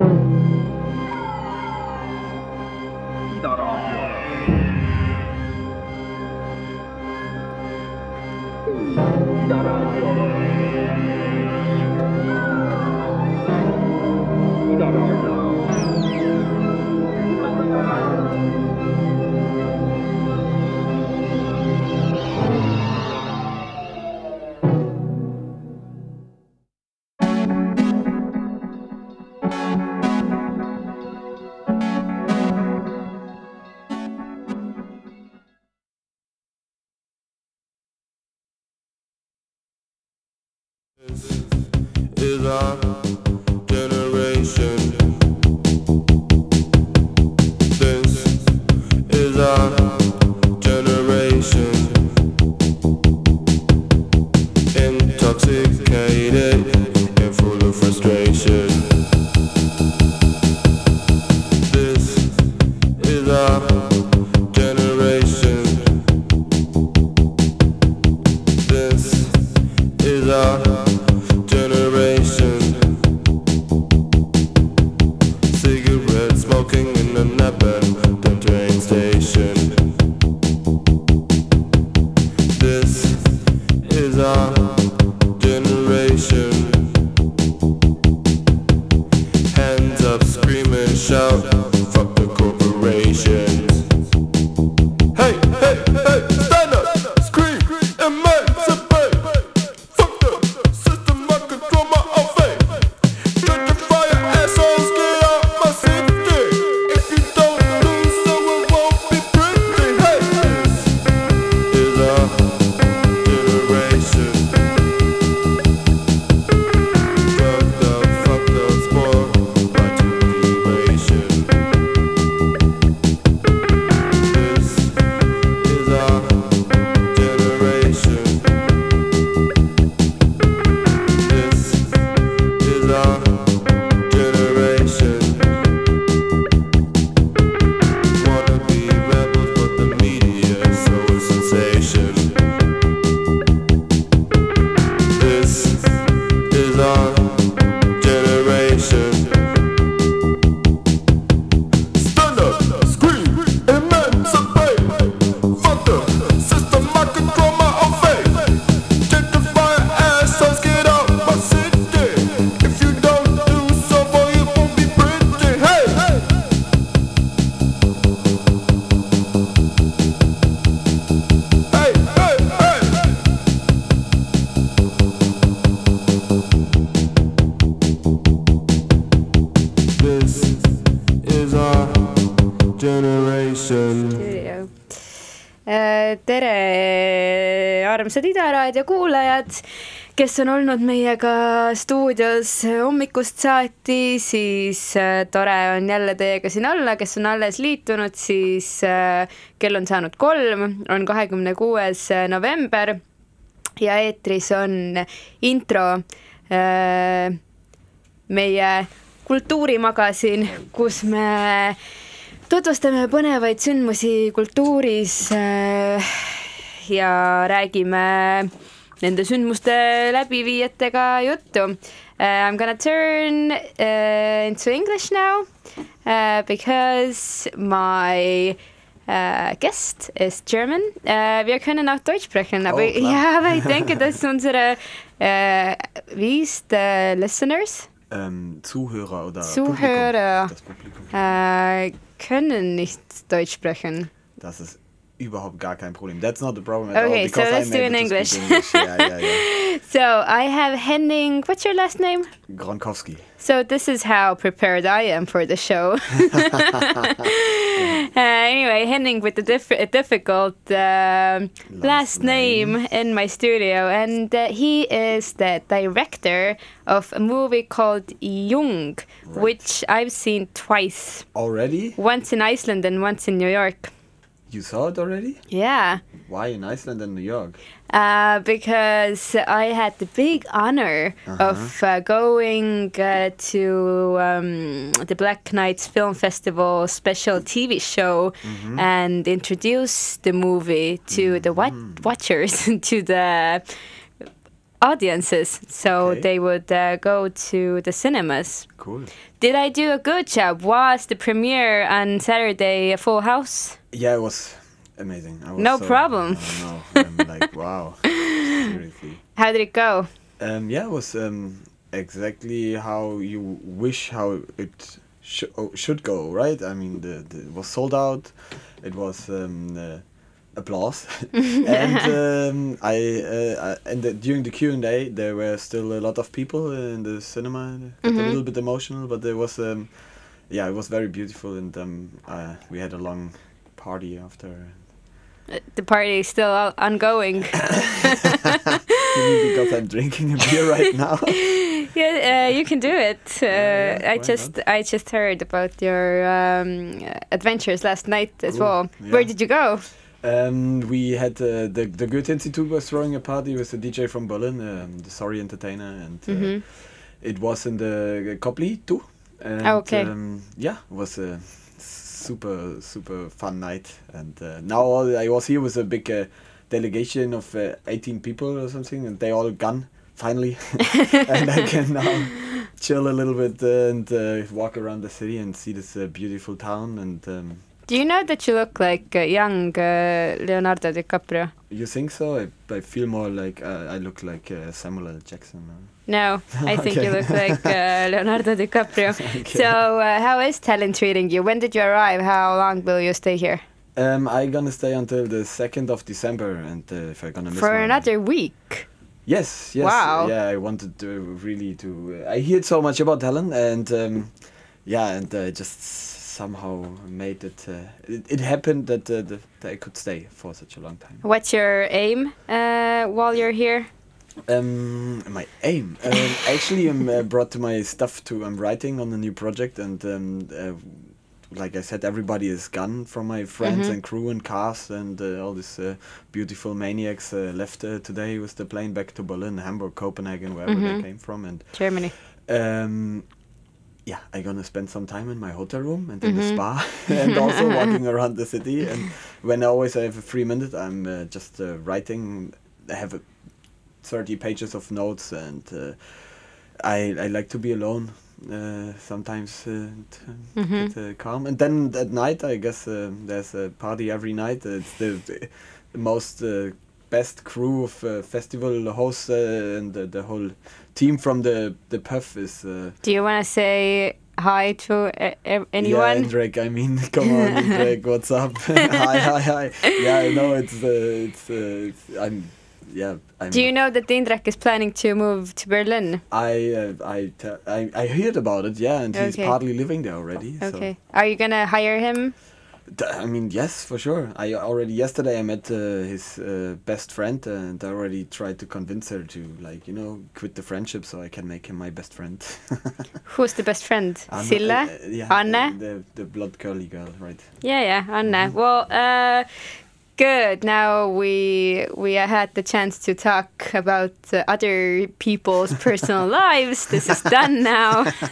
이 나라. 이 나라. Kuulajad, kes on olnud meiega stuudios hommikust saati, siis äh, tore on jälle teiega siin olla, kes on alles liitunud, siis äh, kell on saanud kolm, on kahekümne kuues november ja eetris on intro äh, meie kultuurimagasin, kus me tutvustame põnevaid sündmusi kultuuris äh, ja räägime nende sündmuste läbiviijatega juttu. Uh, I'm gonna turn uh, into English now uh, because my uh, guest is German. Uh, wir können auch Deutsch sprechen, aber, Oh, ja, aber ich denke, dass unsere, uh, wie ist the listeners? Ähm, Zuhörer oder Zuhörer. Publikum. Das Publikum. äh, können nicht Deutsch sprechen. Das ist überhaupt gar kein Problem. That's not the problem at all. Okay, so because let's I'm do in speak English. Yeah, yeah, yeah. So I have Henning. What's your last name? Gronkowski. So this is how prepared I am for the show. uh, anyway, Henning with the diff- a difficult um last, name. name. in my studio, and uh, he is the director of a movie called Yung, which I've seen twice. Already? Once in Iceland and once in New York. You saw it already? Yeah. Why in Iceland and New York? Uh, because I had the big honor of uh, going uh, to um, the Black Nights Film Festival special TV show and introduce the movie to the wat- watchers, to the audiences, so Okay. they would uh, go to the cinemas. Cool. Did I do a good job? Was the premiere on Saturday a full house? Yeah, it was amazing. I was No so- problem. I know. I'm like, wow. Seriously. How did it go? Um, yeah, it was um, exactly how you wish how it sh- oh, should go, right? I mean, the, the, it was sold out. It was um, uh, applause, and um, I uh, I- and the, during the Q and A, there were still a lot of people in the cinema. Got A little bit emotional, but there was um, yeah, it was very beautiful, and um, uh, we had a long party after. Uh, The party is still ongoing. Because I'm drinking a beer right now? yeah, uh, you can do it. Uh, yeah, I just not? I just heard about your um, adventures last night as Cool, well. Where did you go? Um, we had uh, the the Goethe Institute was throwing a party with a DJ from Berlin, um, the Sorry Entertainer, and uh, Mhm. it was in the Kopli too. And, Oh, okay. Um, yeah, it was a super super fun night, and uh, now all, I was here with a big uh, delegation of uh, 18 people or something, and they all gone finally, and I can now chill a little bit uh, and uh, walk around the city and see this uh, beautiful town and. Do you know that you look like uh, young uh, Leonardo DiCaprio? You think so? I, I feel more like uh, I look like uh, Samuel L. Jackson. No, I think you look like uh, Leonardo DiCaprio. Okay. So, uh, how is Tallinn treating you? When did you arrive? How long will you stay here? Um, I gonna stay until the second of December, and uh, if I'm gonna miss For another week. Yes, yes. Wow. Yeah, I wanted to really to. Uh, I heard so much about Helen, and um, yeah, and uh, just somehow made it. Uh, it, it happened that, uh, the, that I could stay for such a long time. What's your aim uh, while you're here? Um, my aim. Um, actually, I'm uh, brought to my stuff to. I'm writing on a new project, and um, uh, like I said, everybody is gone from my friends and crew and cast, and uh, all these uh, beautiful maniacs uh, left uh, today with the plane back to Berlin, Hamburg, Copenhagen, wherever they came from, and Germany. um, yeah, I'm gonna spend some time in my hotel room and in the spa, and also walking around the city. And when I always have a free minute, I'm uh, just uh, writing. I have a 30 pages of notes, and uh, I I like to be alone. Uh, sometimes uh, and, uh, get uh, calm, and then at night, I guess uh, there's a party every night. It's the, the most uh, best crew of uh, festival hosts uh, and the, the whole team from the the PÖFF is. Uh, Do you want to say hi to uh, uh, yeah, anyone? Indrek, I mean, come on, Indrek, what's up? hi, hi, hi. Yeah, I know it's, uh, it's, uh, it's, I'm, yeah, I'm. Do you know that Indrek is planning to move to Berlin? I, uh, I, I, I heard about it, yeah, and he's partly living there already. so- Okay. Are you gonna hire him? I mean, yes, for sure. I already yesterday I met uh, his uh, best friend, and I already tried to convince her to, like, you know, quit the friendship so I can make him my best friend. Who's the best friend? Anna- Sille? uh, yeah, Anne? uh, the the blood curly girl, right? Yeah, yeah, Anne. Mm-hmm. Well, uh, good. Now we we had the chance to talk about uh, other people's personal lives. This is done now.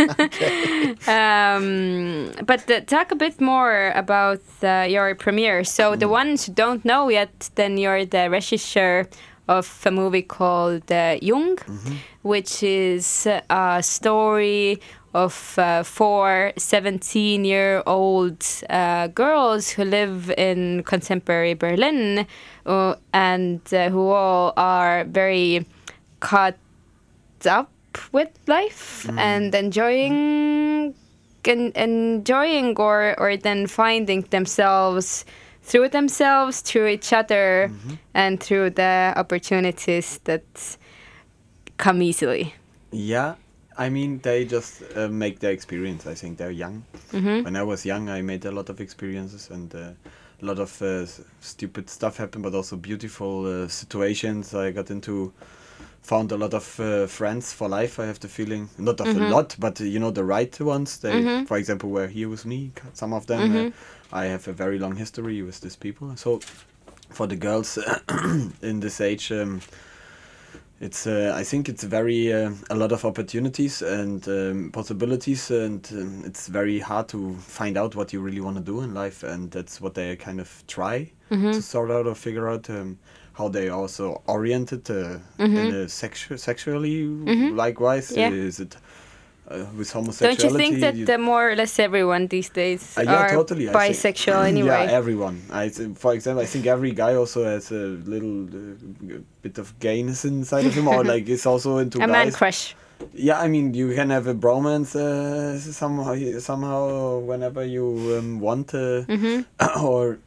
um, but uh, talk a bit more about uh, your premiere. So the ones who don't know yet, then you're the regisseur of a movie called uh, Yung, which is a story of uh, four 17 year old uh, girls who live in contemporary Berlin uh, and uh, who all are very caught up with life and enjoying en- enjoying or or then finding themselves through themselves through each other and through the opportunities that come easily. Yeah, I mean, they just uh, make their experience. I think they're young. When I was young, I made a lot of experiences and uh, a lot of uh, stupid stuff happened, but also beautiful uh, situations. I got into, found a lot of uh, friends for life. I have the feeling, not of a lot, but uh, you know, the right ones. They, for example, were here with me. Some of them, uh, I have a very long history with these people. So, for the girls in this age. Um, it's uh, I think it's very uh, a lot of opportunities and um, possibilities, and um, it's very hard to find out what you really want to do in life, and that's what they kind of try to sort out or figure out. Um, how they also oriented uh, in a sexu- sexually likewise. Mm-hmm. Yeah. Is it uh, with homosexuality? Don't you think that you- uh, more or less everyone these days uh, yeah, are totally. Bisexual anyway? Yeah, everyone. I, for example, I think every guy also has a little uh, bit of gayness inside of him, or like is also into a man guys. crush. Yeah, I mean, you can have a bromance uh, somehow, somehow whenever you um, want, uh, Mm-hmm. or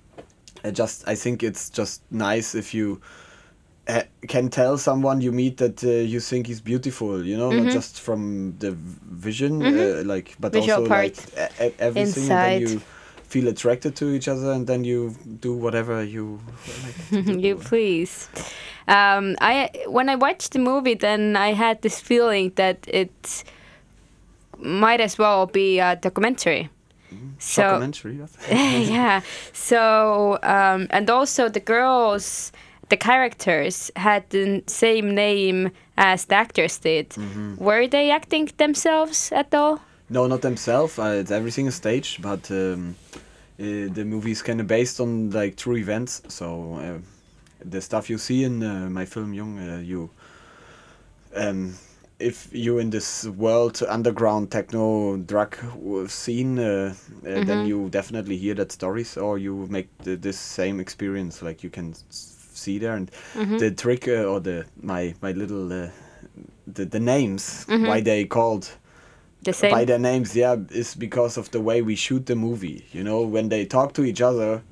uh, just. I think it's just nice if you can tell someone you meet that uh, you think is beautiful. You know, not just from the vision, uh, like, but Mm-hmm. Visual also part. like everything, and then you feel attracted to each other, and then you do whatever you. Like you please. Um, I when I watched the movie, then I had this feeling that it might as well be a documentary. So Documentary. yeah. So um, and also the girls, the characters had the same name as the actors did. Mm-hmm. Were they acting themselves at all? No, not themselves. Uh, it's everything is staged, but um, uh, the movie is kind of based on like true events. So uh, the stuff you see in uh, my film Yung, uh, you, um, if you in this world underground techno drug scene, uh, uh, then you definitely hear that stories, or you make the, this same experience. Like you can see there, and the trick uh, or the my my little. Uh, the, the names why they called The same. by their names yeah is because of the way we shoot the movie you know when they talk to each other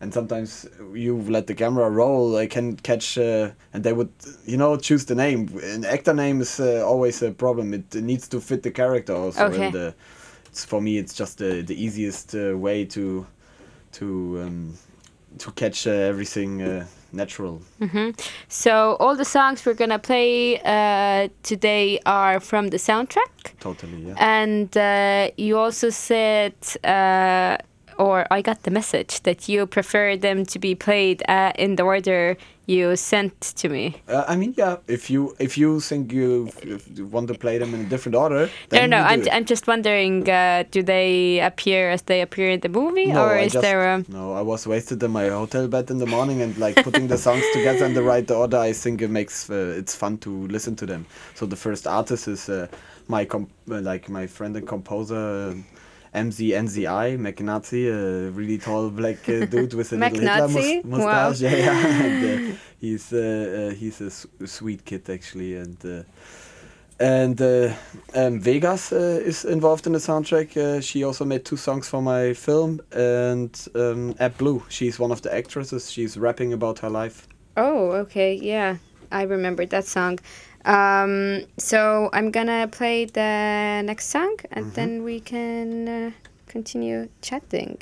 and sometimes you let the camera roll i can catch uh, and they would you know choose the name an actor name is uh, always a problem it needs to fit the character also Okay. and uh, it's for me it's just the, the easiest uh, way to to um, to catch uh, everything natural. So all the songs we're gonna play uh, today are from the soundtrack. totally yeah. And uh, you also said, uh, or I got the message that you prefer them to be played uh, in the order you sent to me. Uh, I mean, yeah. If you if you think you, you want to play them in a different order, No, then no, I'm. I'm just wondering, uh, do they appear as they appear in the movie, no, or I is just, there a... no? I was wasted in my hotel bed in the morning and like putting the songs together in the right order. I think it makes uh, it's fun to listen to them. So the first artist is uh, my uh, like my friend and composer. MZNZI, McNazi, a really tall black uh, dude with a little Hitler mus- Wow. mustache. Yeah, yeah. and, uh, he's uh, uh, he's a s- sweet kid actually, and uh, and uh, um, Vegas uh, is involved in the soundtrack. Uh, she also made two songs for my film, and um, App Blue. She's one of the actresses. She's rapping about her life. Oh, okay, yeah, I remembered that song. Um, so I'm gonna play the next song, and then we can uh, continue chatting.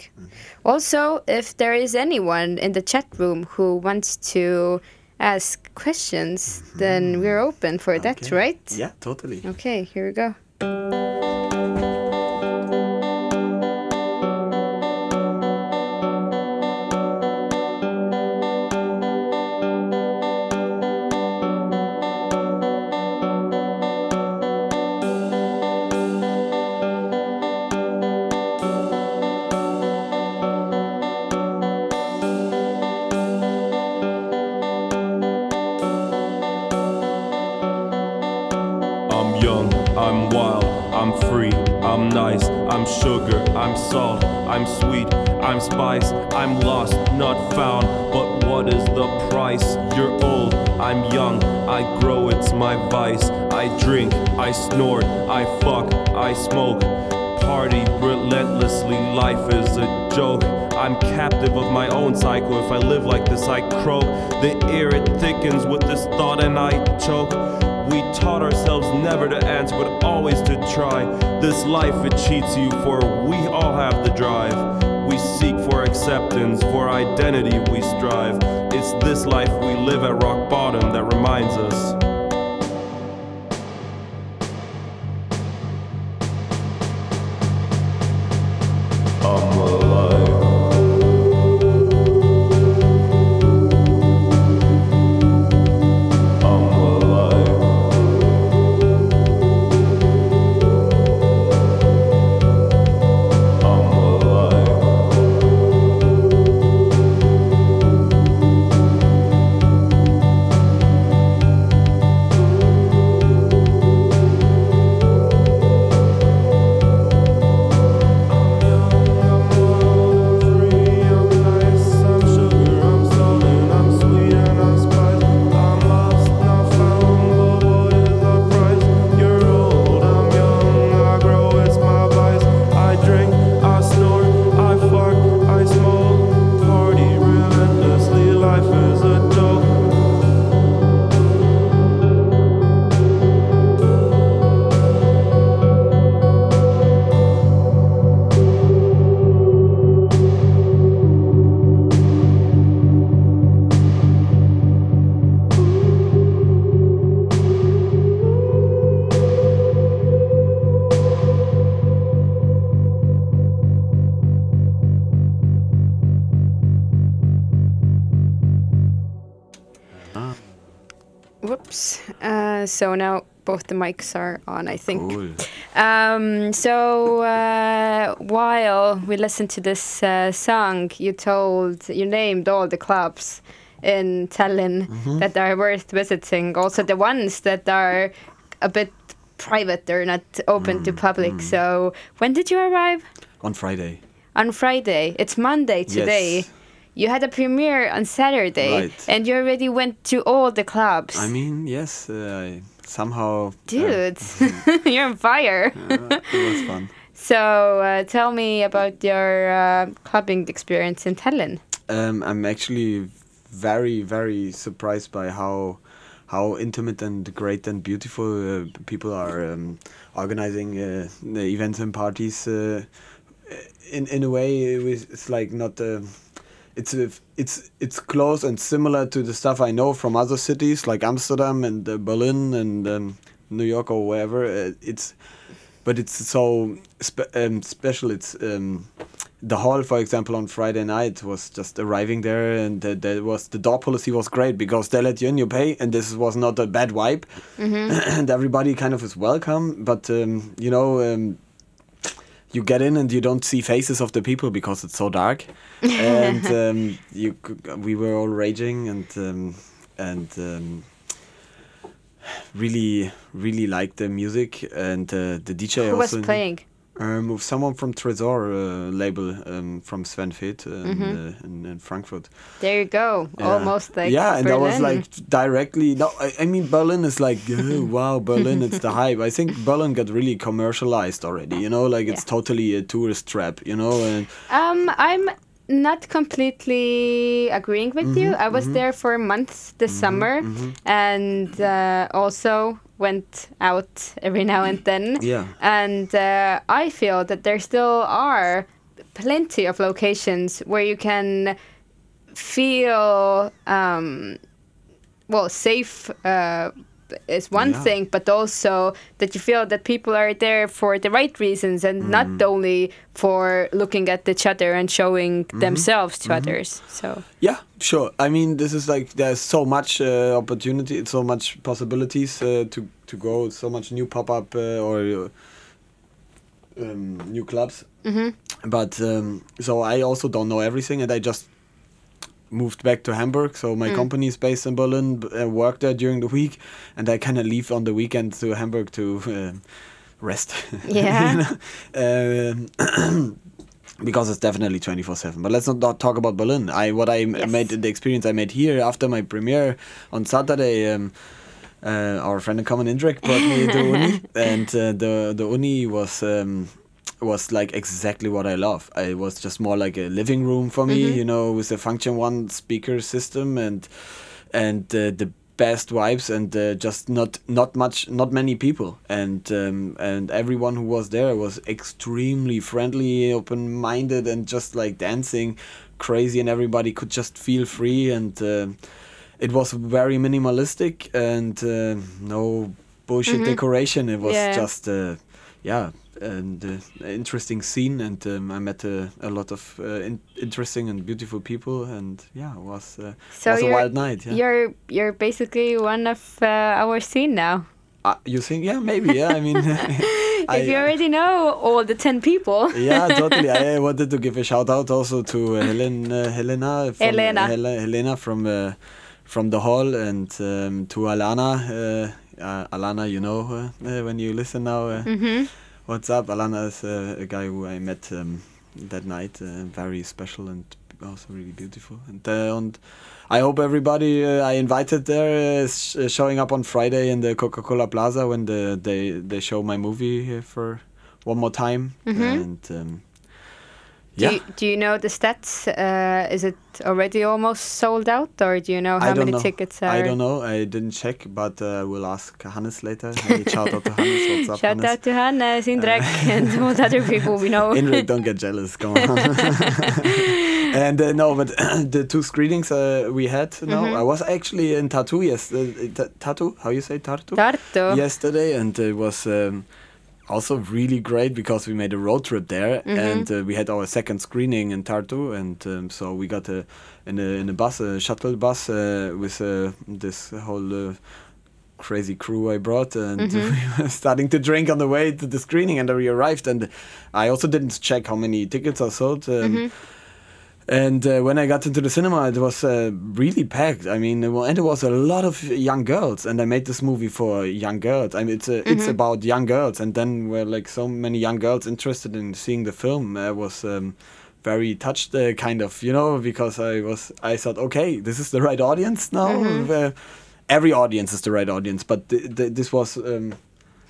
Also, if there is anyone in the chat room who wants to ask questions, then we're open for that, right? Yeah, totally. Okay, here we go. Croak. The air it thickens with this thought, and I choke. We taught ourselves never to answer, but always to try. This life it cheats you, for we all have the drive. We seek for acceptance, for identity we strive. It's this life we live at rock bottom that reminds us. So now both the mics are on, I think. Cool. Um, so uh, while we listened to this uh, song, you told you named all the clubs in Tallinn Mm-hmm. that are worth visiting. Also the ones that are a bit private, they're not open Mm, to public. So when did you arrive? On Friday. On Friday. It's Monday today. Yes. You had a premiere on Saturday, Right. and you already went to all the clubs. I mean, yes, uh, I somehow. uh, Dude, you're on fire. uh, it was fun. So uh, tell me about your uh, clubbing experience in Tallinn. Um, I'm actually very, very surprised by how how intimate and great and beautiful uh, people are um, organizing uh, the events and parties. Uh, in in a way, it was, it's like not. It's it's it's close and similar to the stuff I know from other cities like Amsterdam and uh, Berlin and um, New York or wherever. Uh, it's but it's so spe- um, special. It's um, the hall, for example, on Friday night was just arriving there, and uh, there was the door policy was great because they let you in, you pay, and this was not a bad vibe, and everybody kind of is welcome. But um, you know. You get in and you don't see faces of the people because it's so dark, and um, you we were all raging and um, and um, really really liked the music and uh, the DJ Who was also playing? Um, with someone from Tresor uh, label um, from Sven uh, in, uh, in, in Frankfurt. There you go. Yeah. Almost like yeah, and that was like directly. No, I, I mean Berlin is like oh, wow, Berlin, it's the hype. I think Berlin got really commercialized already. You know, like it's Yeah. totally a tourist trap. You know, and Um, I'm not completely agreeing with you. Mm-hmm, I was there for a month this summer, and uh, also went out every now and then. Yeah. And uh, I feel that there still are plenty of locations where you can feel um, well safe. Uh, is one Yeah. thing, but also that you feel that people are there for the right reasons and Mm. not only for looking at each other and showing Mm-hmm. themselves to others. So Yeah, sure. I mean, this is like there's so much uh, opportunity, so much possibilities uh, to to go, so much new pop up uh, or uh, um, new clubs. Mm-hmm. But um, so I also don't know everything, and I just moved back to Hamburg. So my company is based in Berlin. b- Uh, work there during the week, and I kind of leave on the weekend to Hamburg to um rest. Yeah. You know? um, because it's definitely 24/7 but let's not, not talk about berlin i what i Yes. made the experience i made here after my premiere on saturday um, uh, our friend in common Indrek brought me to uni and uh, the the uni was um, was like exactly what i love. I was just more like a living room for me you know with a Funktion-One speaker system and and uh, the best vibes and uh, just not not much not many people. And um, and everyone who was there was extremely friendly open minded and just like dancing crazy and everybody could just feel free and uh, it was very minimalistic and uh, no bullshit decoration. It was Yeah. just uh, yeah and uh, interesting scene and um, I met uh, a lot of uh, in- interesting and beautiful people and yeah it was uh, So was a wild night yeah you're you're basically one of uh, our scene now. uh, you think yeah maybe yeah I mean I, if you already know all the ten people. yeah, totally. I wanted to give a shout out also to uh, Helen, Helena, from, Helena. Hel- Helena from uh, from the hall, and um, to Alana. Uh, uh, Alana, you know uh, uh, when you listen now. Uh, Mm-hmm. What's up? Alana is uh, a guy who I met um, that night. Uh, very special and also really beautiful. And, uh, and I hope everybody uh, I invited there is sh- showing up on Friday in the Coca Cola Plaza when the, they they show my movie here for one more time. And um, Do, yeah, you, do you know the stats? Uh, is it already almost sold out, or do you know how many know. tickets are? I don't know. I didn't check, but uh, we'll ask Hannes later. Hey, shout out to Hannes. What's up, Shout Hannes? out to Hannes, Indrek, and all the other people we know. Indrek, don't get jealous. Come on. and uh, no, but the two screenings uh, we had No, Mm-hmm. I was actually in Tartu. Yes, uh, Tartu. How you say Tartu? Tartu. Yesterday, and it was. Um, also really great because we made a road trip there Mm-hmm. and uh, we had our second screening in Tartu and um, so we got a in a in a bus a shuttle bus uh, with uh, this whole uh, crazy crew I brought, and we were starting to drink on the way to the screening, and we arrived, and I also didn't check how many tickets are sold. Um, And uh, when I got into the cinema, it was uh, really packed. I mean, and it was a lot of young girls. And I made this movie for young girls. I mean, it's a, it's about young girls. And then were like so many young girls interested in seeing the film. I was um, very touched, uh, kind of, you know, because I was I thought, okay, this is the right audience now. Uh, every audience is the right audience, but th- th- this was. Um,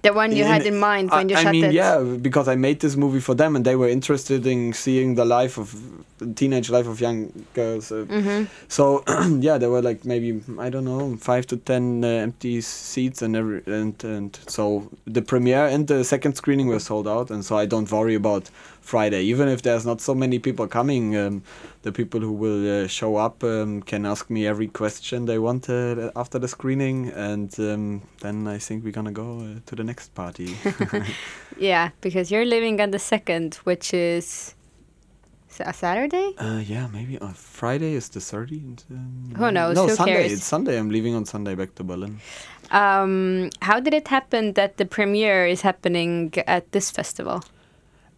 The one you had in- in mind when I, you I mean, it. yeah, because I made this movie for them, and they were interested in seeing the life of the teenage life of young girls. Uh, Mm-hmm. So yeah, there were like maybe I don't know five to ten uh, empty seats, and every and and so the premiere and the second screening were sold out, and so I don't worry about Friday, even if there's not so many people coming. Um, the people who will uh, show up um, can ask me every question they want uh, after the screening, and um, then I think we're gonna go uh, to the next party. Yeah, because you're living on the second, which is a Saturday. uh, yeah, maybe on Friday is the 30th. Um, Who knows? No, Who Sunday. cares? It's Sunday. I'm leaving on Sunday back to Berlin. Um, how did it happen that the premiere is happening at this festival?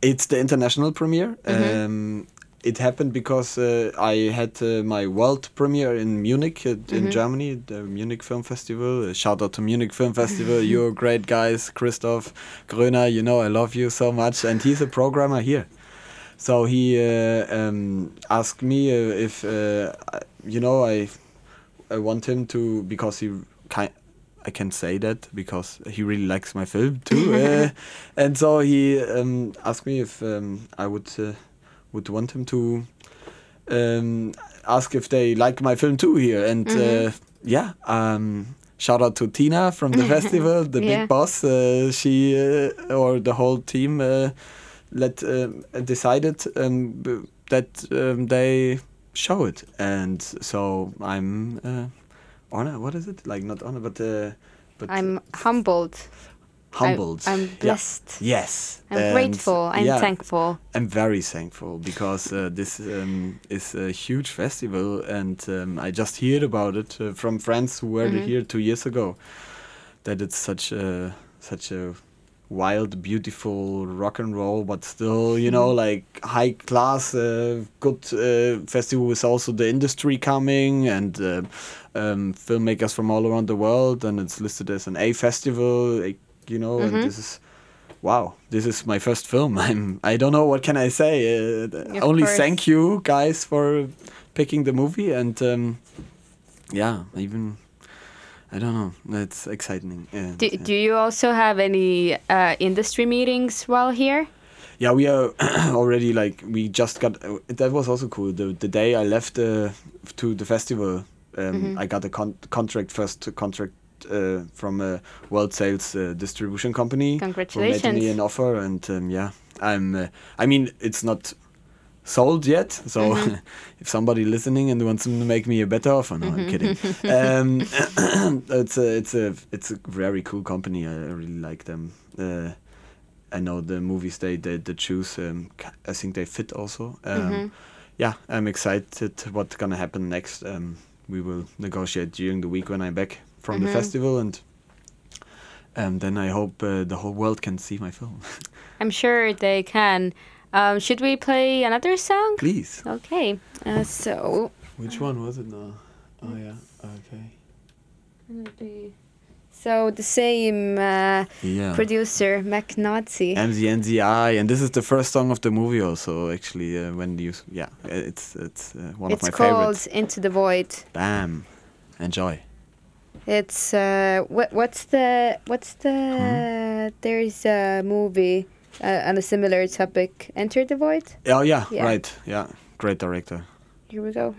It's the international premiere. Mm-hmm. Um, it happened because uh, I had uh, my world premiere in Munich, uh, in Germany, the Munich Film Festival. Uh, shout out to Munich Film Festival. You're great guys. Christoph Gröner, you know I love you so much. And he's a programmer here. So he uh, um, asked me uh, if, uh, you know, I, I want him to, because he kind I can say that because he really likes my film too. uh, and so he um, asked me if um, I would uh, would want him to um, ask if they like my film too here. And uh, yeah, um, shout out to Tina from the festival, the Yeah. big boss. Uh, she uh, or the whole team uh, let um decided um, b- that um, they show it, and so I'm. Uh, honor what is it like not honor but uh but I'm humbled. Humbled I'm, I'm Yeah. blessed. yes I'm and, grateful. I'm yeah, thankful. i'm very thankful because uh, this um, is a huge festival and um, i just heard about it uh, from friends who were Mm-hmm. here two years ago that it's such a such a wild beautiful rock and roll but still you know Mm-hmm. like high class uh, good uh, festival with also the industry coming and uh, um, filmmakers from all around the world and it's listed as an a festival like, you know Mm-hmm. and this is wow this is my first film i'm i don't know what can i say uh, only course. thank you guys for picking the movie and um, yeah even i don't know it's exciting yeah, Do, yeah. do you also have any uh, industry meetings while here? Yeah, we are already like we just got. Uh, that was also cool. The the day I left uh, to the festival, um, I got a con- contract first contract uh, from a World Sales uh, distribution company. Who made me an offer, and um, yeah, I'm. Uh, I mean, it's not sold yet. So if somebody listening and wants to make me a better offer, no, I'm kidding. um, it's a it's a it's a very cool company. I really like them. Uh, I know the movies they they, they choose. Um, I think they fit also. Um, Yeah, I'm excited what's gonna happen next. Um, we will negotiate during the week when I'm back from the festival, and um, then I hope uh, the whole world can see my film. I'm sure they can. Um, should we play another song? Please. Okay. Uh, so. Which one was it now? Oh yeah. Okay. So the same uh, Yeah. producer, Mac Nazi. MZNZI, and this is the first song of the movie. Also, actually, uh, when you yeah, it's it's uh, one It's of my It's called. Into the Void. Bam, enjoy. It's uh, what what's the what's the Hmm? there's a movie uh, on a similar topic. Enter the Void. Oh yeah, Yeah. right. Yeah, great director. Here we go.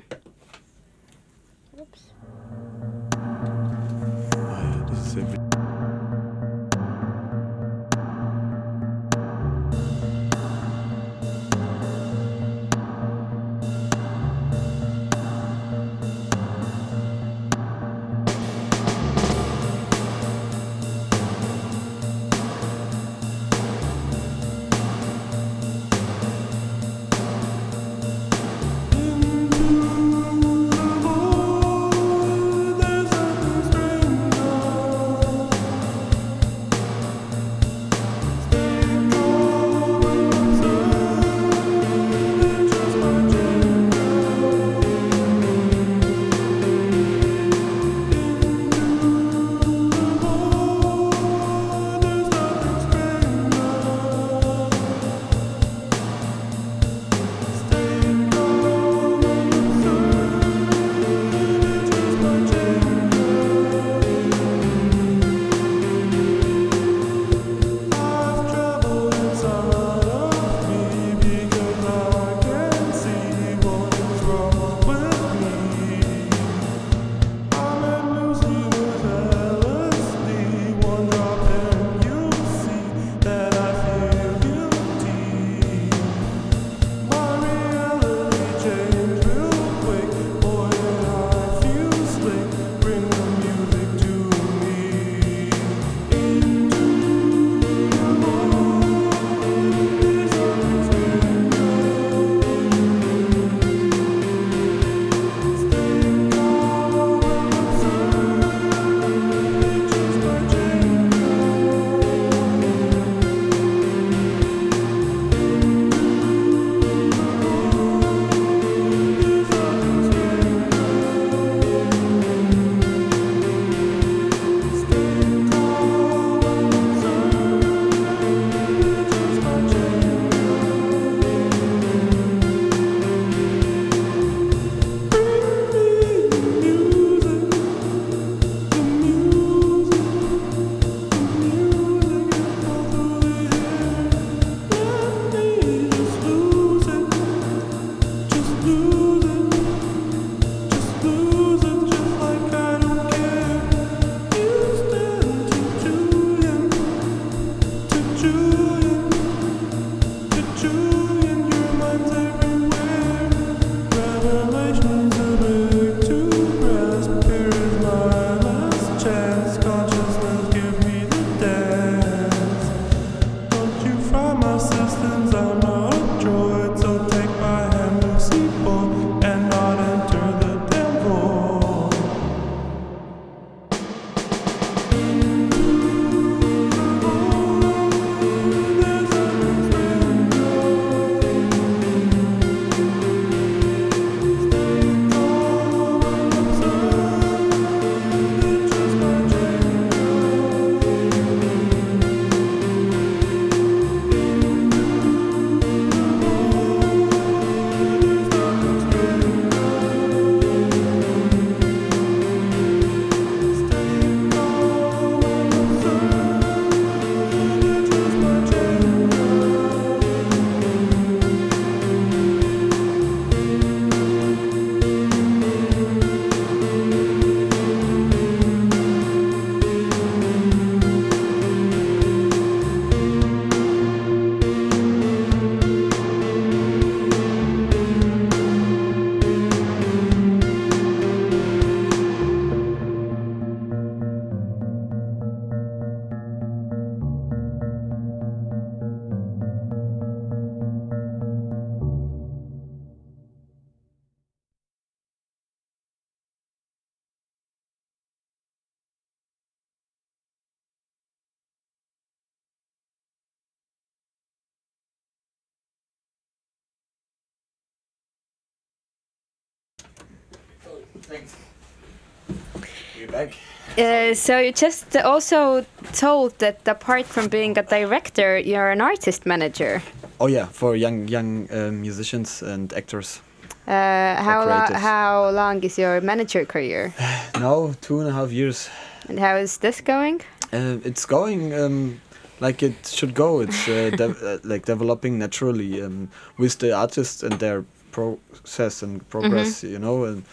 Back. Uh, so you just also told that apart from being a director, you're an artist manager. Oh yeah, for young young uh, musicians and actors. Uh, how lo- how long is your manager career, Now two and a half years. and how is this going? Uh, it's going um, like it should go. It's uh, de- uh, like developing naturally um, with the artists and their process and progress. You know, and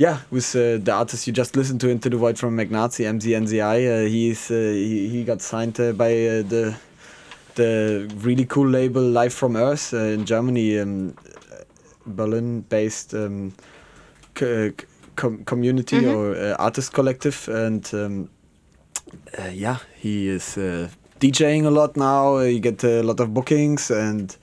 yeah, with uh, the artist you just listened to Into the Void from Magnazi, MZNZI. Uh, he's uh, he, he got signed uh, by uh, the the really cool label Live from Earth uh, in Germany, um, Berlin-based um, c- com- community or uh, artist collective, and um, uh, yeah, he is uh, DJing a lot now. You get a lot of bookings and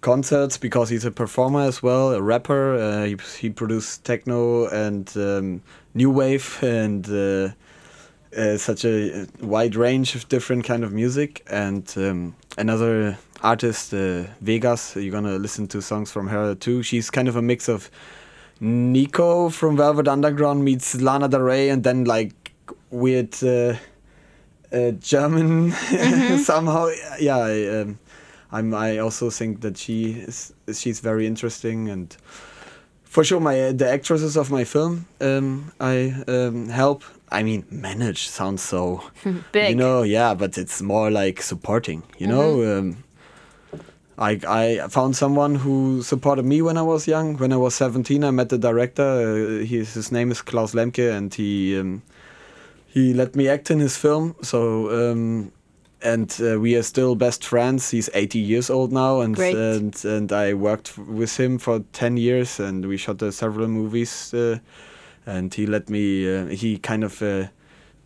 concerts because he's a performer as well, a rapper. Uh, he he produced techno and um, new wave and. Uh, uh, such a wide range of different kind of music and um, another artist uh, Vegas you're gonna listen to songs from her too she's kind of a mix of Nico from Velvet Underground meets Lana Del Rey and then like weird uh, uh, German somehow yeah I, um, I'm, I also think that she is she's very interesting and for sure my the actresses of my film um, I um, help I mean manage sounds so Big. you know yeah but it's more like supporting you know um, I, I found someone who supported me when I was young. When I was 17, I met the director. Uh, he, his name is Klaus Lemke, and he um, he let me act in his film. So um, and uh, we are still best friends. He's 80 years old now, and Great. and and I worked with him for 10 years, and we shot uh, several movies. Uh, and he let me. Uh, he kind of uh,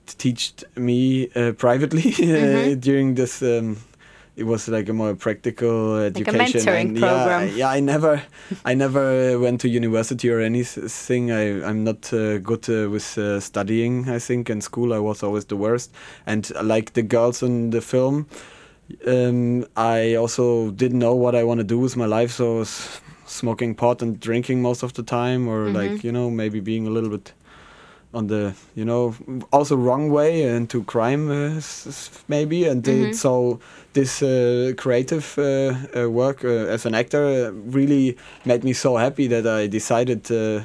taught me uh, privately uh, during this. Um, it was like a more practical a education. mentoring and program. Yeah, yeah, I never, I never went to university or anything. I, I'm not uh, good uh, with uh, studying. I think in school I was always the worst. And uh, like the girls in the film, um, I also didn't know what I want to do with my life. So I was smoking pot and drinking most of the time, or like you know maybe being a little bit on the you know also wrong way into crime uh, maybe. And uh, so this uh, creative uh, uh, work uh, as an actor uh, really made me so happy that I decided uh,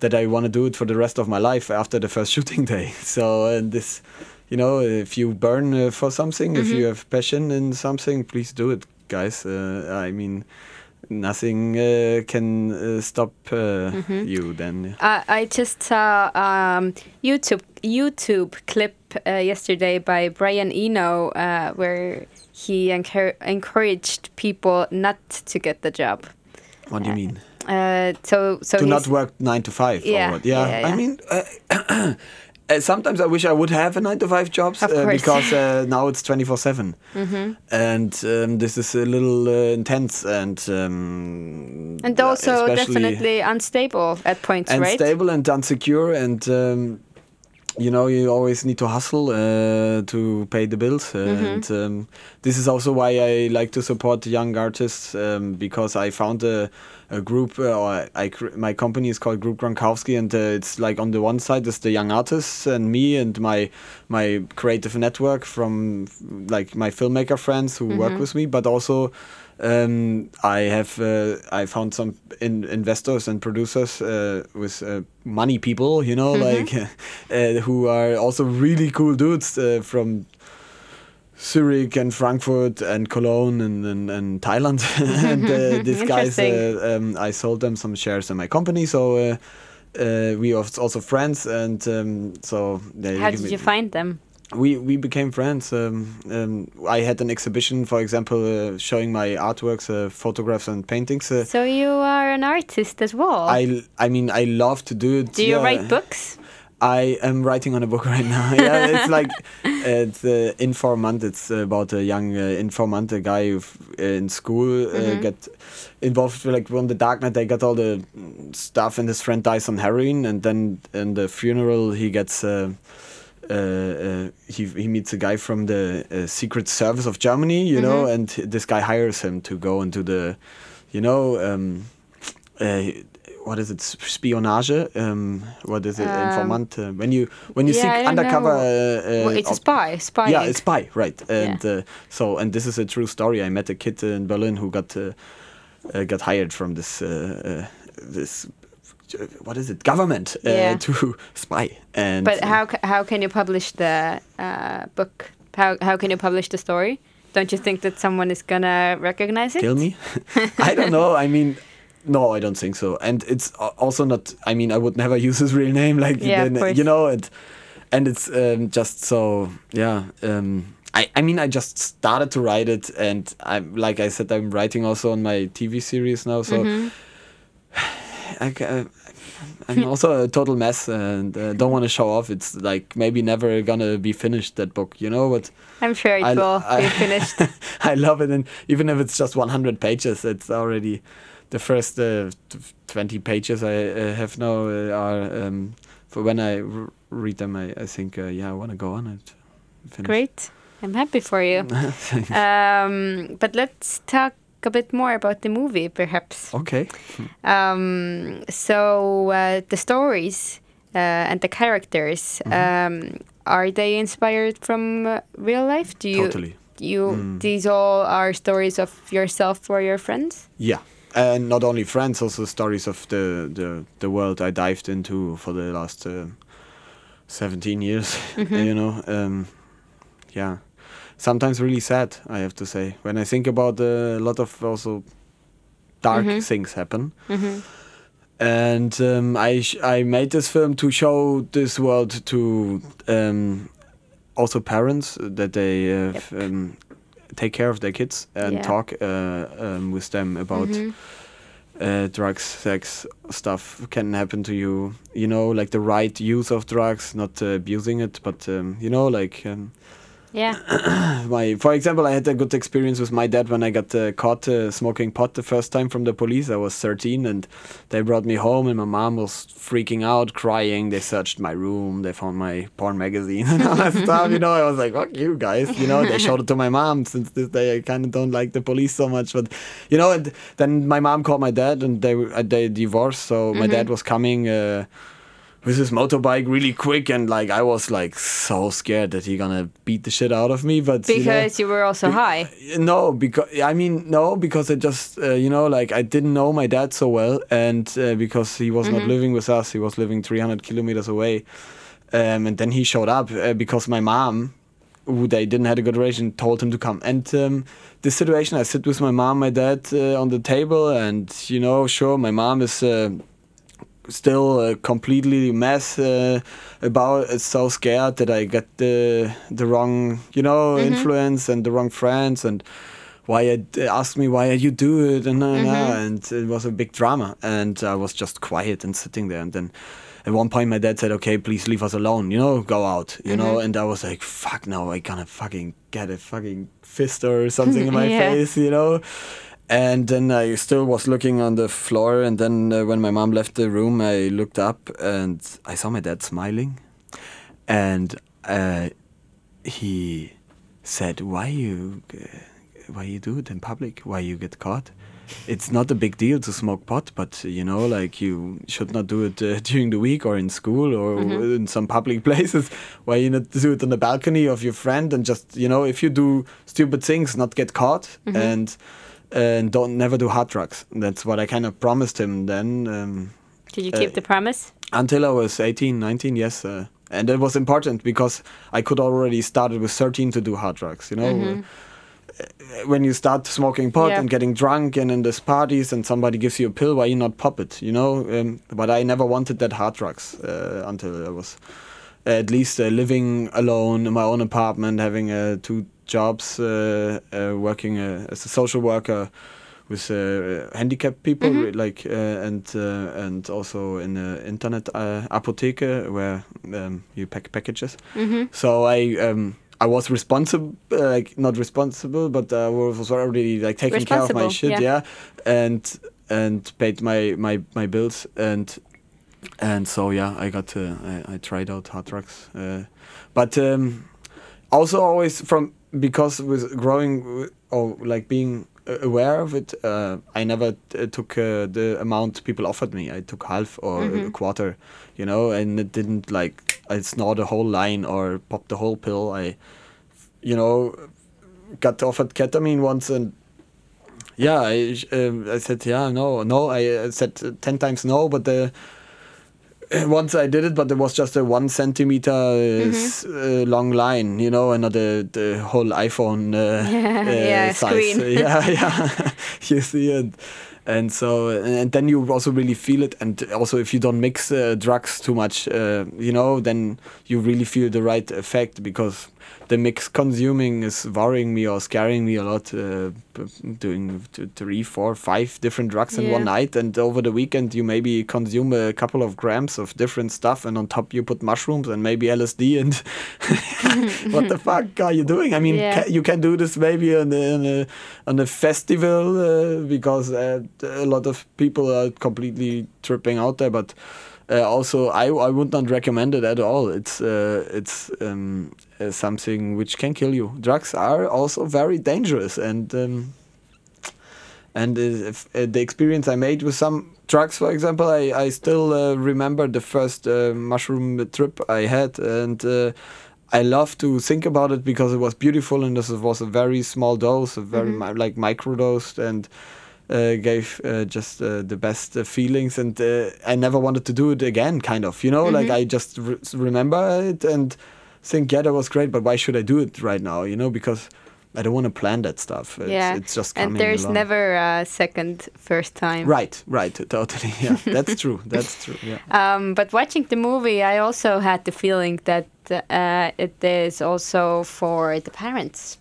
that I want to do it for the rest of my life after the first shooting day. So and this you know if you burn uh, for something if you have passion in something please do it guys. Uh, I mean nothing uh, can uh, stop uh, you then I, I just saw um, YouTube YouTube clip uh, yesterday by Brian Eno uh, where he encour- encouraged people not to get the job. what do you mean Uh, so so to not work nine to five Yeah? Yeah, yeah, yeah. I mean, uh, sometimes I wish I would have a nine to five jobs Of uh, because uh, now it's twenty four seven, Mm-hmm. and um, this is a little uh, intense and um, and also definitely unstable at points, right? unstable and unsecure and. Um, you know, you always need to hustle uh, to pay the bills, uh, Mm-hmm. and um, this is also why I like to support young artists um, because I found a, a group, uh, or I my company is called Group Gronkowski, and uh, it's like on the one side is the young artists and me and my my creative network from like my filmmaker friends who work with me, but also um, I have uh, I found some in, investors and producers uh, with uh, money people, you know, like uh, who are also really cool dudes uh, from Zurich and Frankfurt and Cologne and and, and Thailand. and uh, these guys, uh, um, I sold them some shares in my company, so. Uh, uh, we are also friends, and um, so they How did you find them? We we became friends. Um, um, I had an exhibition, for example, uh, showing my artworks, uh, photographs, and paintings. Uh, So you are an artist as well. I I mean I love to do it. Do you yeah. write books? I am writing on a book right now. yeah, it's like it's uh, informant. It's about a young uh, informant, a guy who in school uh, get involved with like on the dark night. They got all the mm, stuff, and his friend dies on heroin, and then in the funeral he gets. Uh, uh, he he meets a guy from the uh, Secret Service of Germany, you know, and this guy hires him to go into the, you know, um, uh, what is it? Spionage? Um, what is it? Um, Informant? Uh, when you when you yeah, seek undercover. Uh, uh, Well, it's a spy. Spy. yeah, it's spy, right? And Yeah. uh, so, and this is a true story. I met a kid in Berlin who got uh, uh, got hired from this uh, uh, this what is it? Government uh, Yeah. to spy. And But how how can you publish the uh, book? How how can you publish the story? Don't you think that someone is gonna recognize it? kill me? I don't know. I mean. No, I don't think so. And it's also not. I mean, I would never use his real name, like Yeah, then, you know. And and it's um, just so yeah. Um, I I mean, I just started to write it, and I'm like I said, I'm writing also on my TV series now. So Mm-hmm. I, ca- I'm also a total mess, and uh, don't want to show off. It's like maybe never gonna be finished that book, you know. But I'm sure it I- will I- be finished. I love it, and even if it's just 100 pages, it's already the first uh, 20 pages I uh, have now uh, are um, for when I r- read them. I, I think uh, yeah, I want to go on it. Finish. Great. I'm happy for you. Um, but let's talk a bit more about the movie, perhaps. okay. Um, so uh, the stories uh, and the characters Mm-hmm. um, are they inspired from uh, real life? Do you? Totally. You Mm. these all are stories of yourself or your friends? Yeah, and not only friends, also stories of the the, the world I dived into for the last uh, seventeen years. You know, um, yeah. Sometimes really sad, I have to say. When I think about uh, a lot of also dark things happen. And um, I sh- I made this film to show this world to um, also parents that they uh, f- um, take care of their kids and Yeah. talk uh, um, with them about uh, drugs, sex stuff can happen to you. You know, like the right use of drugs, not uh, abusing it, but um, you know, like. Yeah. my for example i had a good experience with my dad when i got uh, caught uh, smoking pot the first time from the police. I was 13 and they brought me home and my mom was freaking out crying. They searched my room. They found my porn magazine and all that stuff you know? I was like fuck you guys you know? They showed it to my mom since this day. I kind of don't like the police so much but you know and then my mom called my dad and they uh, they divorced. So my dad was coming uh, with his motorbike really quick and like I was like so scared that he gonna beat the shit out of me but you know- Because you were also high. no because I mean no because I just uh, you know like I didn't know my dad so well and uh, because he was not living with us he was living 300 kilometers away um, and then he showed up uh, because my mom who they didn't have a good relation told him to come. And um, this situation I sit with my mom my dad uh, on the table and you know sure my mom is uh, still uh, completely mess uh, about it so scared that I got the the wrong you know influence and the wrong friends and why I d- asked me why you do it? and uh, and it was a big drama. And I was just quiet and sitting there. And then at one point my dad said okay please leave us alone you know go out you know? And I was like fuck no I gonna fucking get a fucking fist or something in my Yeah. face you know and then I still was looking on the floor. And then uh, when my mom left the room, I looked up and I saw my dad smiling. And uh, he said, "Why you, uh, why you do it in public? Why you get caught? It's not a big deal to smoke pot, but you know, like you should not do it uh, during the week or in school or in some public places. Why you not do it on the balcony of your friend and just you know, if you do stupid things, not get caught and." And don't never do hard drugs. That's what I kind of promised him then. Um, Did you keep Uh, the promise? until I was 18, 19, yes. Uh, and it was important because I could already started with 13 to do hard drugs, you know. Uh, When you start smoking pot Yeah. and getting drunk and in these parties and somebody gives you a pill, why you not pop it, you know? Um, but I never wanted that hard drugs uh, until I was at least uh, living alone in my own apartment, having uh, two jobs, uh, uh, working uh, as a social worker with uh, handicapped people, re- like uh, and uh, and also in the internet uh, apotheke where um, you pack packages. So I. Um, I was responsible, like not responsible, but I was already like taking care of my shit, yeah. yeah, and and paid my my my bills and and so yeah, I got to I, I tried out hard drugs, uh, but um, also always from because with growing or like being aware of it. Uh, I never uh, took uh, the amount people offered me. I took half or a quarter, you know, and it didn't like I snort a whole line or pop the whole pill. I, you know, got offered ketamine once and yeah, I, um, I said yeah, no, no. I uh, said ten times no, but the once I did it, but it was just a one centimeter uh, s- uh, long line, you know, and not the the whole iPhone uh, uh, Yeah, size. screen. yeah, yeah, you see it. And so, and then you also really feel it. And also, if you don't mix uh, drugs too much, uh, you know, then you really feel the right effect because the mix consuming is worrying me or scaring me a lot. Uh, doing three, four, five different drugs in one night, and over the weekend you maybe consume a couple of grams of different stuff, and on top you put mushrooms and maybe LSD. And what the fuck are you doing? I mean, Yeah. ca- you can do this maybe on a, on a, on a festival uh, because uh, a lot of people are completely tripping out there, but. Uh, also, I, I would not recommend it at all. It's uh, it's um, uh, something which can kill you. Drugs are also very dangerous, and um, and uh, if, uh, the experience I made with some drugs, for example, I I still uh, remember the first uh, mushroom trip I had, and uh, I love to think about it because it was beautiful, and this was a very small dose, a very mi- like micro dose, and uh, gave uh, just uh, the best uh, feelings and uh, I never wanted to do it again kind of you know? Like I just re- remember it and think yeah that was great but why should I do it right now you know because I don't want to plan that stuff it's, yeah. it's just coming and there's along. never a second first time. right right totally yeah that's true that's true yeah Um, but watching the movie, I also had the feeling that uh, it is also for the parents.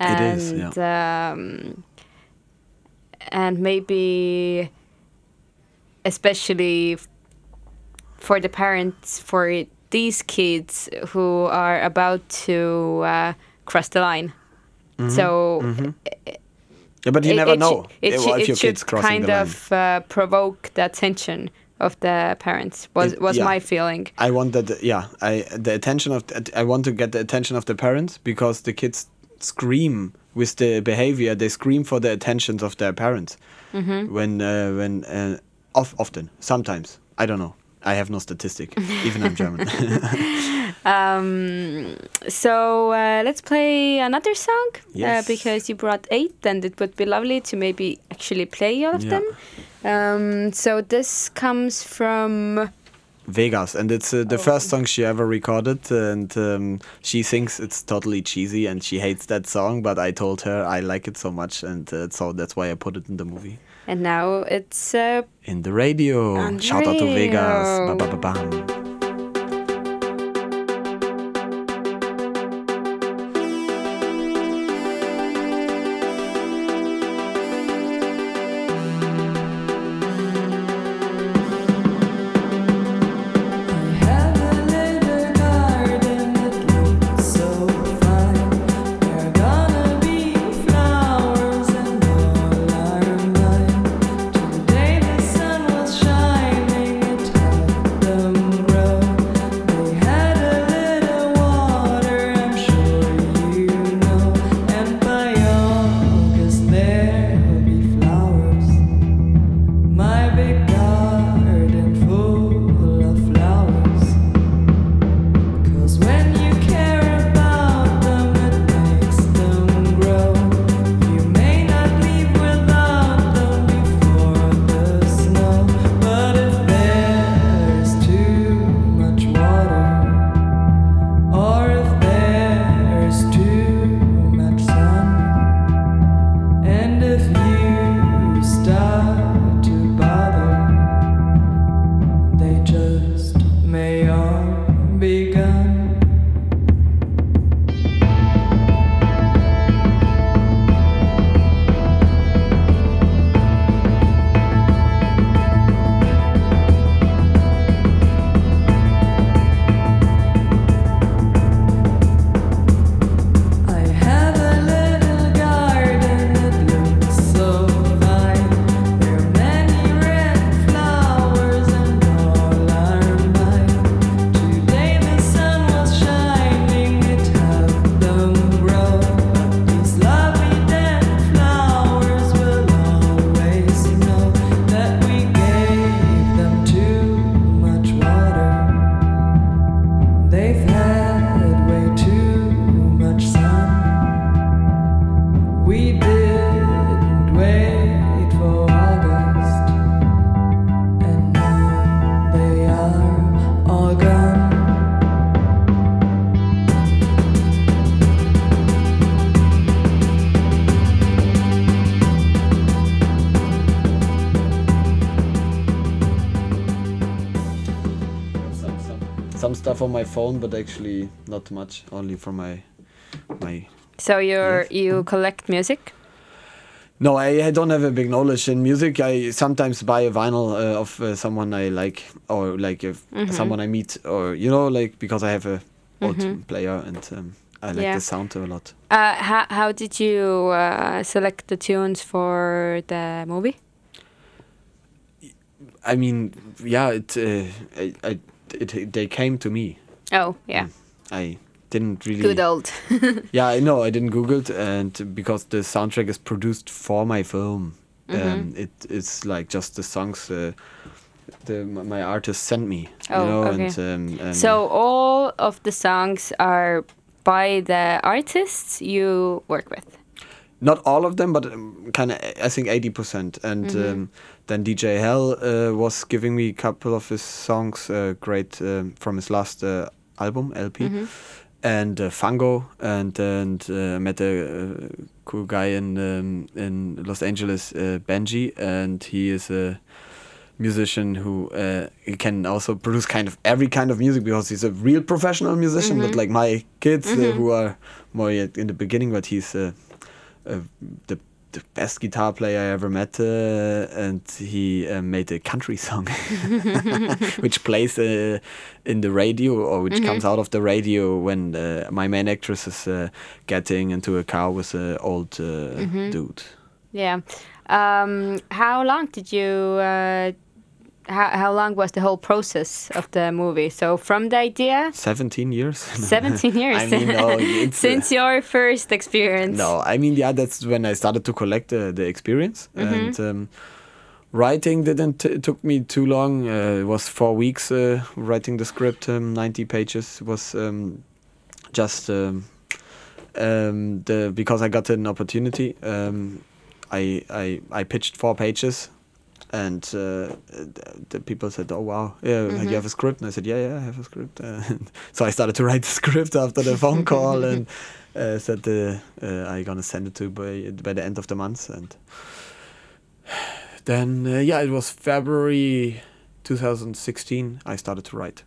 It And, is, Um, and maybe, especially for the parents, for these kids who are about to uh, cross the line. So yeah but you it- never it know It, sh- if your should kids crossing kind the line of uh, provoke the attention of the parents. Was was yeah. my feeling. I want that. Yeah, I the attention of I want to get the attention of the parents because the kids scream with the behavior. They scream for the attentions of their parents. Mm-hmm. When uh, when uh, of, often sometimes I don't know. I have no statistic. even I'm German. Um, so uh, let's play another song Yes. uh, because you brought eight, and it would be lovely to maybe actually play all of Yeah. them. Um, so this comes from Vegas, and it's uh, the first song she ever recorded, and um, she thinks it's totally cheesy, and she hates that song. But I told her I like it so much, and uh, so that's why I put it in the movie. And now it's uh, In the radio. The Shout out to Vegas. Ba, ba, ba, bam. My phone, but actually not much. Only from my my. So you're you collect music? No, I, I don't have a big knowledge in music. I sometimes buy a vinyl uh, of uh, someone I like, or like if Mm-hmm. someone I meet, or you know, like because I have a old player and um, I like Yeah. the sound a lot. Uh, how how did you uh, select the tunes for the movie? I mean, yeah, it, uh, I, I, it, they came to me. Oh yeah, I didn't really. good old. Yeah, I know. I didn't Google it, and because the soundtrack is produced for my film, Mm-hmm. um, it it's like just the songs uh, the my artist sent me. Oh, you know, okay. and, um, and so all of the songs are by the artists you work with. not all of them, but um, kind of I think eighty percent. And Mm-hmm. um, then DJ Hell uh, was giving me a couple of his songs, uh, great um, from his last uh, album LP. Mm-hmm. And uh, Fango, and and uh, met a cool guy in um, in Los Angeles, uh, Benji, and he is a musician who uh, he can also produce kind of every kind of music because he's a real professional musician, Mm-hmm. not like my kids uh, who are more yet in the beginning. But he's uh, uh, the the best guitar player I ever met, uh, and he uh, made a country song, which plays uh, in the radio or which comes out of the radio when uh, my main actress is uh, getting into a car with an old uh, dude. Yeah. Um, how long did you? Uh, how how long was the whole process of the movie? So from the idea, 17 years. 17 years. I mean, no, uh, since your first experience. No, I mean, yeah, that's when I started to collect uh, the experience. And um, writing didn't t- took me too long. Uh, it was four weeks uh, writing the script, um, 90 pages. was um, just um, um, the because I got an opportunity. Um, I, I I pitched four pages. And uh, the, people said, "Oh wow, yeah, you have a script." And I said, "Yeah, yeah, I have a script." Uh, so I started to write the script after the phone call, and uh, said uh, uh, I gonna send it to by by the end of the month, and then uh, yeah, it was February 2016. I started to write.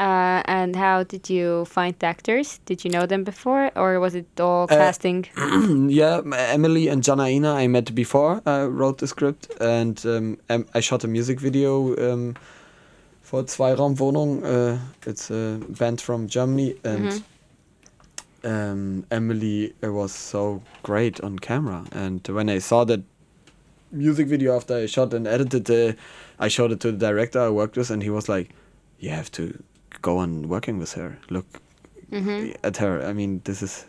Uh, and how did you find the actors? Did you know them before, or was it all casting? yeah, Emily and Janaina I met before I wrote the script, and um, I shot a music video um, for Zweiraumwohnung. Uh, it's a band from Germany, and um, Emily uh, was so great on camera. And when I saw that music video after I shot and edited, uh, I showed it to the director I worked with, and he was like, "You have to go on working with her. Look at her. I mean, this is."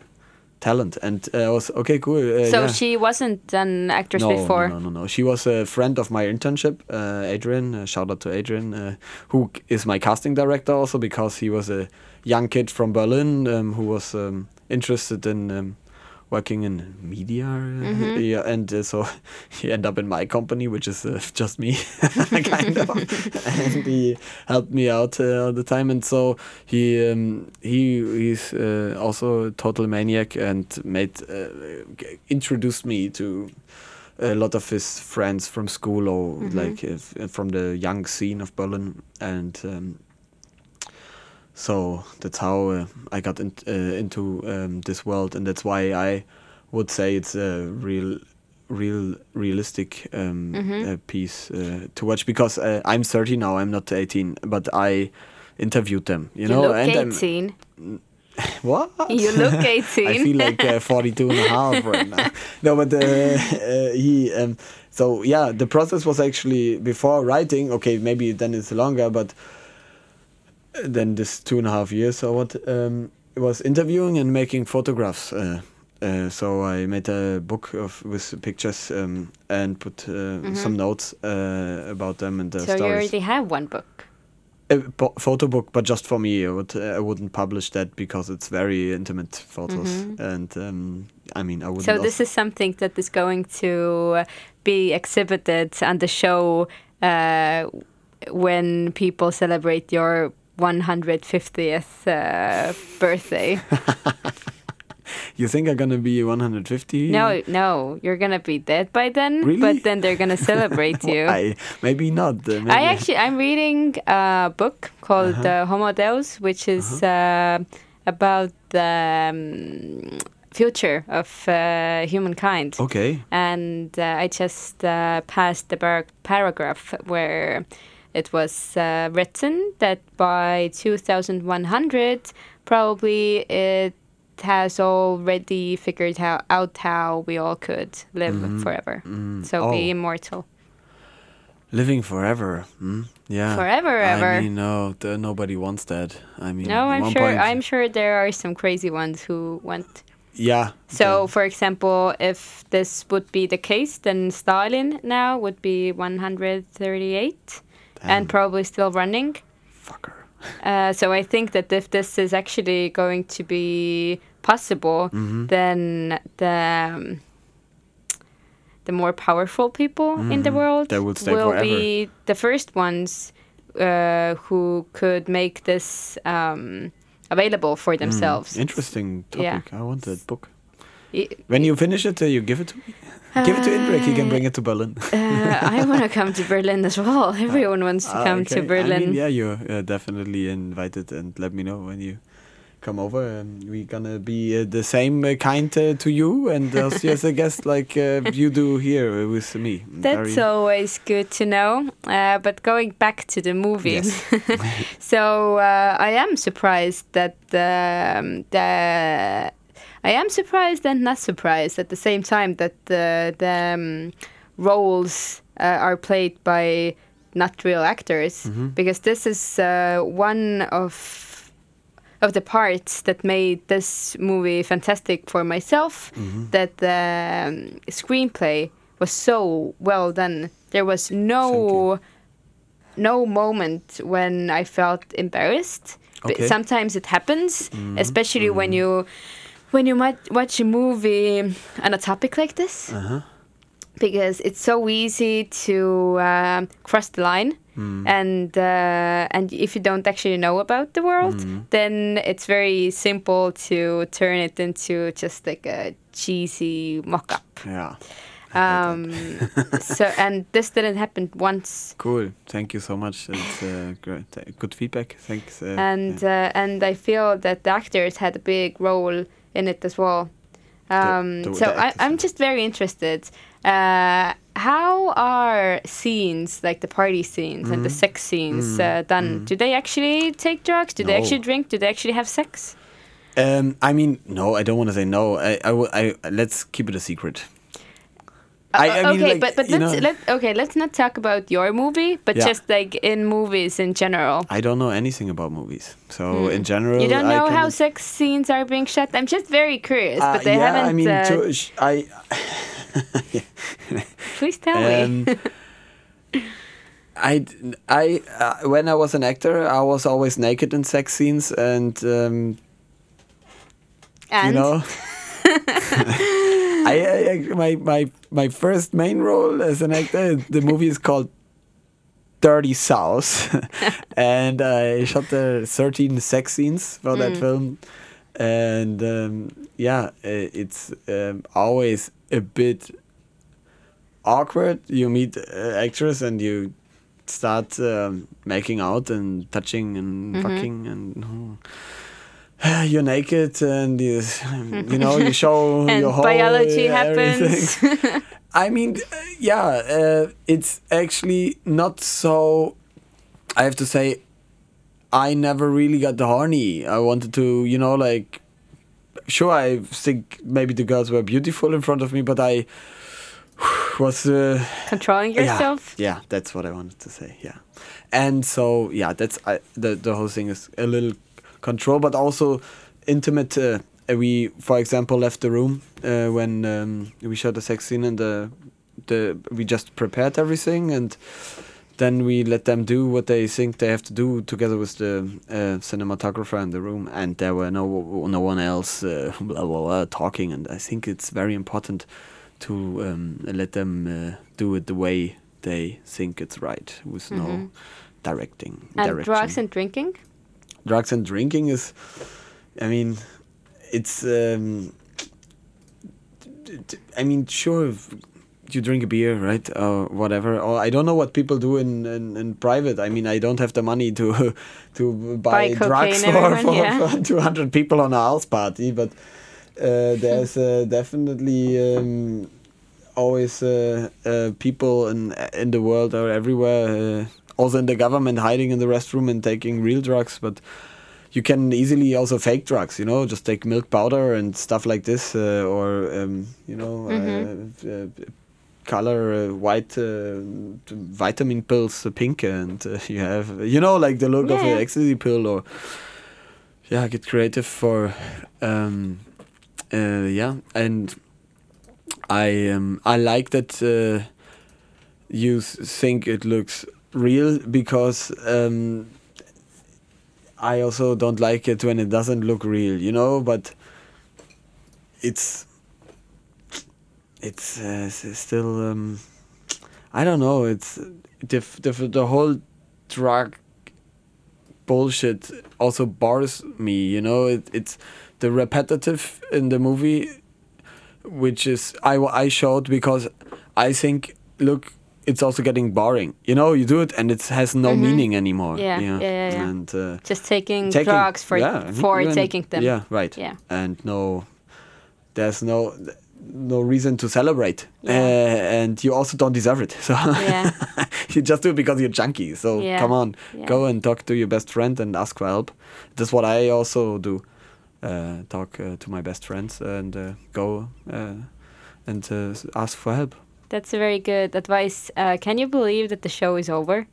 talent and uh, I was okay cool uh, so yeah. she wasn't an actress no, before. No, no, no, no. She was a friend of my internship, uh, Adrian. Uh, shout out to Adrian, uh, who my casting director also because he was a young kid from Berlin um, who was um, interested in um, working in media. Mm-hmm. Yeah, and uh, so he ended up in my company, which is uh, just me, kind of. and he helped me out uh, all the time. And so he um, he he's uh, also a total maniac and made uh, g- introduced me to a lot of his friends from school or like if, from the young scene of Berlin and. Um, so that's how uh, I got in, uh, into um, this world, and that's why I would say it's a real, real, realistic um, uh, piece uh, to watch. Because uh, I'm 30 now, I'm not 18, but I interviewed them. You, You know, look and I'm- 18. what? You look 18. I feel like uh, 42 and a half right now. No, but uh, uh, he. Um, so yeah, the process was actually before writing. Okay, maybe then it's longer, but then this two and a half years or what. Um, was interviewing and making photographs. Uh, uh, so I made a book of with pictures um, and put uh, some notes uh, about them and their Mm-hmm. So you already have one book. A bo- photo book, but just for me. I would I wouldn't publish that because it's very intimate photos, and um, I mean I wouldn't. Mm-hmm. So this is something that is going to be exhibited on the show uh, when people celebrate your 150th uh, birthday. you think I'm gonna be 150? No, no, you're gonna be dead by then. Really? But then they're gonna celebrate you. I maybe not. Uh, maybe I actually I'm reading a book called Uh-huh. uh, Homo Deus, which is uh about the um, future of uh, humankind. Okay. And uh, I just uh, passed the par- paragraph where it was uh, written that by 2100, probably it has already figured how, out how we all could live forever. So Oh. be immortal. Living forever. Hmm? Yeah. Forever, ever. I mean, no, nobody wants that. I mean, No, I'm sure. I'm sure there are some crazy ones who want. Yeah. So, for example, if this would be the case, then Stalin now would be 138 and probably still running. Fucker. Uh, so I think that if this is actually going to be possible, Mm-hmm. then the um, the more powerful people in the world They will stay will be the first ones uh, who could make this um, available for themselves. Interesting topic. Yeah. I want that book. Y- When you finish it, uh, you give it to me. Give it to Indrek. He can bring it to Berlin. uh, I want to come to Berlin as well. Everyone wants to Ah, come okay. to Berlin. I mean, yeah, you're uh, definitely invited, and let me know when you come over. Um, we're gonna be uh, the same uh, kind uh, to you, and also as a guest like uh, you do here with me. That's Very- always good to know. Uh, but going back to the movie, Yes. so uh, I am surprised that um, the I am surprised and not surprised at the same time that the the um, roles uh, are played by not real actors Mm-hmm. because this is uh, one of of the parts that made this movie fantastic for myself Mm-hmm. that the um, screenplay was so well done there was no no moment when i felt embarrassed But Okay. sometimes it happens especially when you when you might watch a movie on a topic like this Uh-huh. because it's so easy to um, cross the line and uh, and if you don't actually know about the world then it's very simple to turn it into just like a cheesy mock-up Yeah. um, so and this didn't happen once Cool. Thank you so much. It's uh, great. Good feedback. Thanks. Uh, and yeah. uh, and I feel that the actors had a big role in it as well. Um, the- so the I, I'm just very interested. Uh, how are scenes like the party scenes and the Mm-hmm. sex scenes uh, done? Do they actually take drugs? Do they actually drink? Do they actually have sex? Um, I mean, no, I don't want to say no. I, I, I, let's keep it a secret. I, I Uh, mean, okay, like, but but let's let okay. Let's not talk about your movie, but Yeah. just like in movies in general. I don't know anything about movies, so in general. You don't I know how sex scenes are being shot. I'm just very curious, Uh, but they yeah, haven't. I mean, uh, to- I. please tell me. Um, I, d- I, uh, when I was an actor, I was always naked in sex scenes, and um, and you know, I, I, my my my first main role as an actor, the movie is called Dirty South, and I shot the 13 sex scenes for Mm. that film, and um, yeah, it's um, always a bit awkward. You meet uh, actors and you start um, making out and touching and Mm-hmm. fucking and. oh, You're naked and you, you know you show your whole biology happens. I mean, uh, yeah, uh, it's actually not so. I have to say, I never really got the horny. I wanted to, you know, like, sure, I think maybe the girls were beautiful in front of me, but I was. Uh, Controlling yourself. yeah, yeah, that's what I wanted to say. Yeah, and so yeah, that's I, the the whole thing is a little control, but also intimate. Uh, we, for example, left the room uh, when um, we shot the sex scene, and the the we just prepared everything, and then we let them do what they think they have to do together with the uh, cinematographer in the room, and there were no no one else uh, blah, blah, blah, talking, and I think it's very important to um, let them uh, do it the way they think it's right, with no directing. Mm-hmm. And direction. drugs and drinking. Drugs and drinking is, I mean, it's um, I mean, sure, if you drink a beer, right, or whatever. Or I don't know what people do in, in, in private. I mean, I don't have the money to to buy, Buy drugs for, for, yeah. for 200 people on a house party, but uh, there's uh, definitely um, always uh, uh, people in in the world or everywhere, uh, also in the government, hiding in the restroom and taking real drugs, but you can easily also fake drugs, you know, just take milk powder and stuff like this, uh, or um, you know, uh, uh, color uh, white uh, vitamin pills uh, pink, and uh, you have, you know, like the look of an ecstasy pill, or yeah, get creative for, um, uh, yeah, and I um, I like that uh, you think it looks real because um, I also don't like it when it doesn't look real, you know. But it's it's uh, s- still um, I don't know. It's the the the whole drug bullshit also bores me. You know, it, it's the repetitive in the movie, which is I I showed because I think look. It's also getting boring. You know, you do it and it has no meaning anymore. Yeah, yeah, yeah, yeah. And uh, Just taking, taking- drugs for yeah, for even- taking them. Yeah, right. Yeah. And no, there's no no reason to celebrate, Yeah. uh, and you also don't deserve it. So Yeah. you just do it because you're junkie. So Yeah, come on, yeah. go and talk to your best friend and ask for help. That's what I also do. Uh, talk uh, to my best friends and uh, go uh, and uh, ask for help. That's a very good advice. Uh, can you believe that the show is over?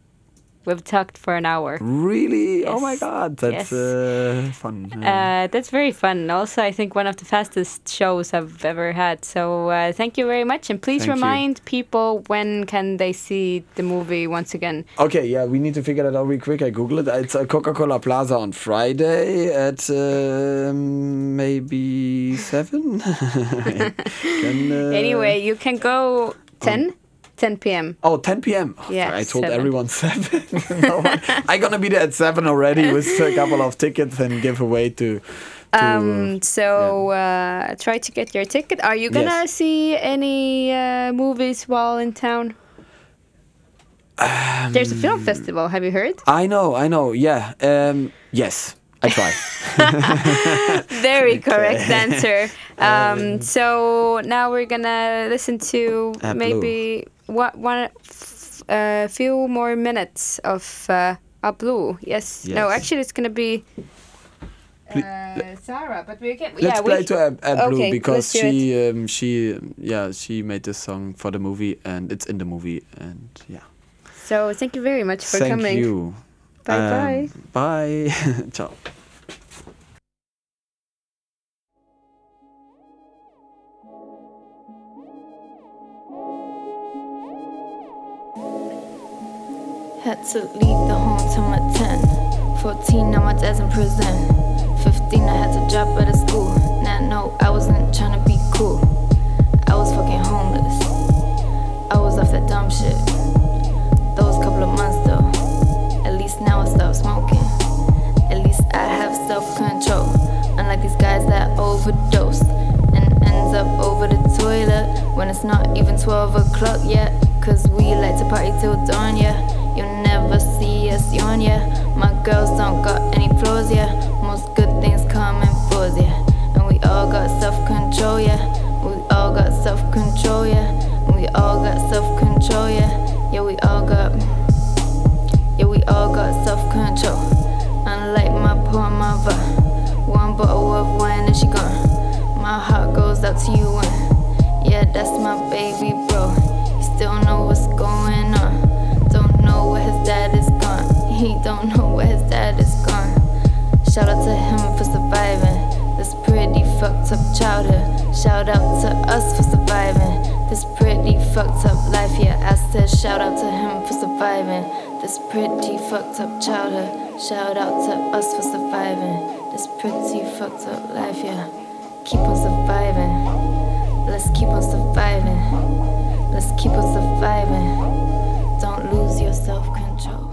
We've talked for an hour. Really? Oh my God, that's Yes. uh, fun. Uh, Uh, that's very fun. Also, I think one of the fastest shows I've ever had. So uh, thank you very much, and please Thank you. remind people when can they see the movie once again. Okay, yeah, we need to figure that out real quick. I Google it. It's at Coca-Cola Plaza on Friday at um, maybe seven. Can, uh, Anyway, you can go 10, 10 p.m. Oh, 10 p.m. Oh, Yeah, I told seven. everyone 7. no, I'm gonna be there at 7 already with a couple of tickets and give away to. to Um, so uh, try to get your ticket. Are you gonna Yes. see any uh, movies while in town? There's a Um, film festival. Have you heard? I know, I know, yeah. Um, yes, I try. Very correct answer. Um, so now we're gonna listen to Uh, maybe one, one f- uh, few more minutes of uh, a blue. Yes. No, actually, it's gonna be. Uh, Sarah, but we can. Let's yeah, play we, to Ab, Ab Blue Okay, because she, um, she, um, yeah, she made this song for the movie and it's in the movie and yeah. So thank you very much for Thank coming. you. Bye Um, bye. Bye. Ciao. Had to leave the home till my 10. 14, now my dad's in prison. 15, I had to drop out of school. Now, no, I wasn't trying to be cool. I was fucking homeless. I was off that dumb shit. Stopped smoking. At least I have self control. Unlike these guys that overdose and ends up over the toilet when it's not even 12 o'clock yet. Cause we like to party till dawn, yeah. You'll never see us yawn, yeah. My girls don't got any flaws, yeah. Most good things come in fours, yeah. And we all got self control, yeah. We all got self control, yeah. We all got self control, yeah. Yeah, we all got. All got self control. Unlike my poor mother. One bottle of wine and she gone. My heart goes out to you and yeah, that's my baby bro. You still know what's going on. Don't know where his dad is gone. He don't know where his dad is gone. Shout out to him for surviving this pretty fucked up childhood. Shout out to us for surviving this pretty fucked up life. Yeah, I said shout out to him for surviving this pretty fucked up childhood. Shout out to us for surviving this pretty fucked up life. Yeah, keep on surviving. Let's keep on surviving. Let's keep on surviving. Don't lose your self control.